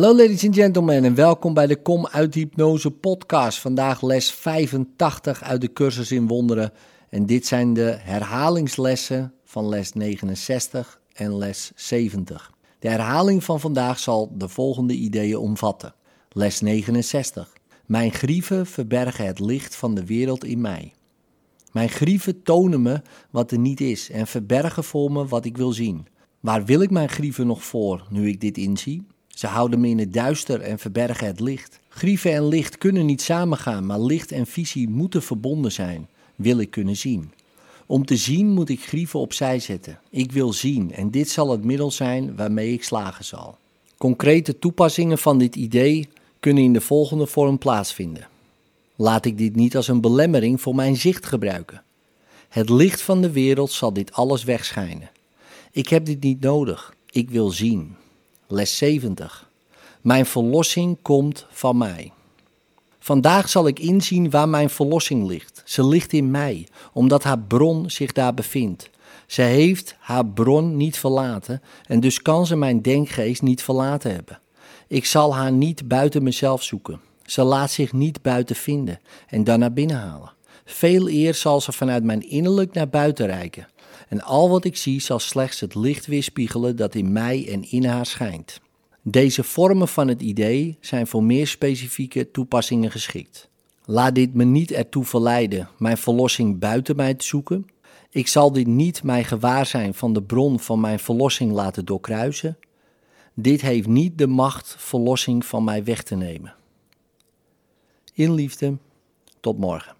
Hallo ladies and gentlemen en welkom bij de Kom uit Hypnose podcast. Vandaag les 85 uit de cursus in wonderen. En dit zijn de herhalingslessen van les 69 en les 70. De herhaling van vandaag zal de volgende ideeën omvatten. Les 69. Mijn grieven verbergen het licht van de wereld in mij. Mijn grieven tonen me wat er niet is en verbergen voor me wat ik wil zien. Waar wil ik mijn grieven nog voor nu ik dit inzie? Ze houden me in het duister en verbergen het licht. Grieven en licht kunnen niet samengaan, maar licht en visie moeten verbonden zijn, wil ik kunnen zien. Om te zien moet ik grieven opzij zetten. Ik wil zien en dit zal het middel zijn waarmee ik slagen zal. Concrete toepassingen van dit idee kunnen in de volgende vorm plaatsvinden. Laat ik dit niet als een belemmering voor mijn zicht gebruiken. Het licht van de wereld zal dit alles wegschijnen. Ik heb dit niet nodig. Ik wil zien. Les 70. Mijn verlossing komt van mij. Vandaag zal ik inzien waar mijn verlossing ligt. Ze ligt in mij, omdat haar bron zich daar bevindt. Ze heeft haar bron niet verlaten en dus kan ze mijn denkgeest niet verlaten hebben. Ik zal haar niet buiten mezelf zoeken. Ze laat zich niet buiten vinden en dan naar binnen halen. Veel eer zal ze vanuit mijn innerlijk naar buiten reiken. En al wat ik zie zal slechts het licht weerspiegelen dat in mij en in haar schijnt. Deze vormen van het idee zijn voor meer specifieke toepassingen geschikt. Laat dit me niet ertoe verleiden mijn verlossing buiten mij te zoeken. Ik zal dit niet mijn gewaarzijn van de bron van mijn verlossing laten doorkruisen. Dit heeft niet de macht verlossing van mij weg te nemen. In liefde, tot morgen.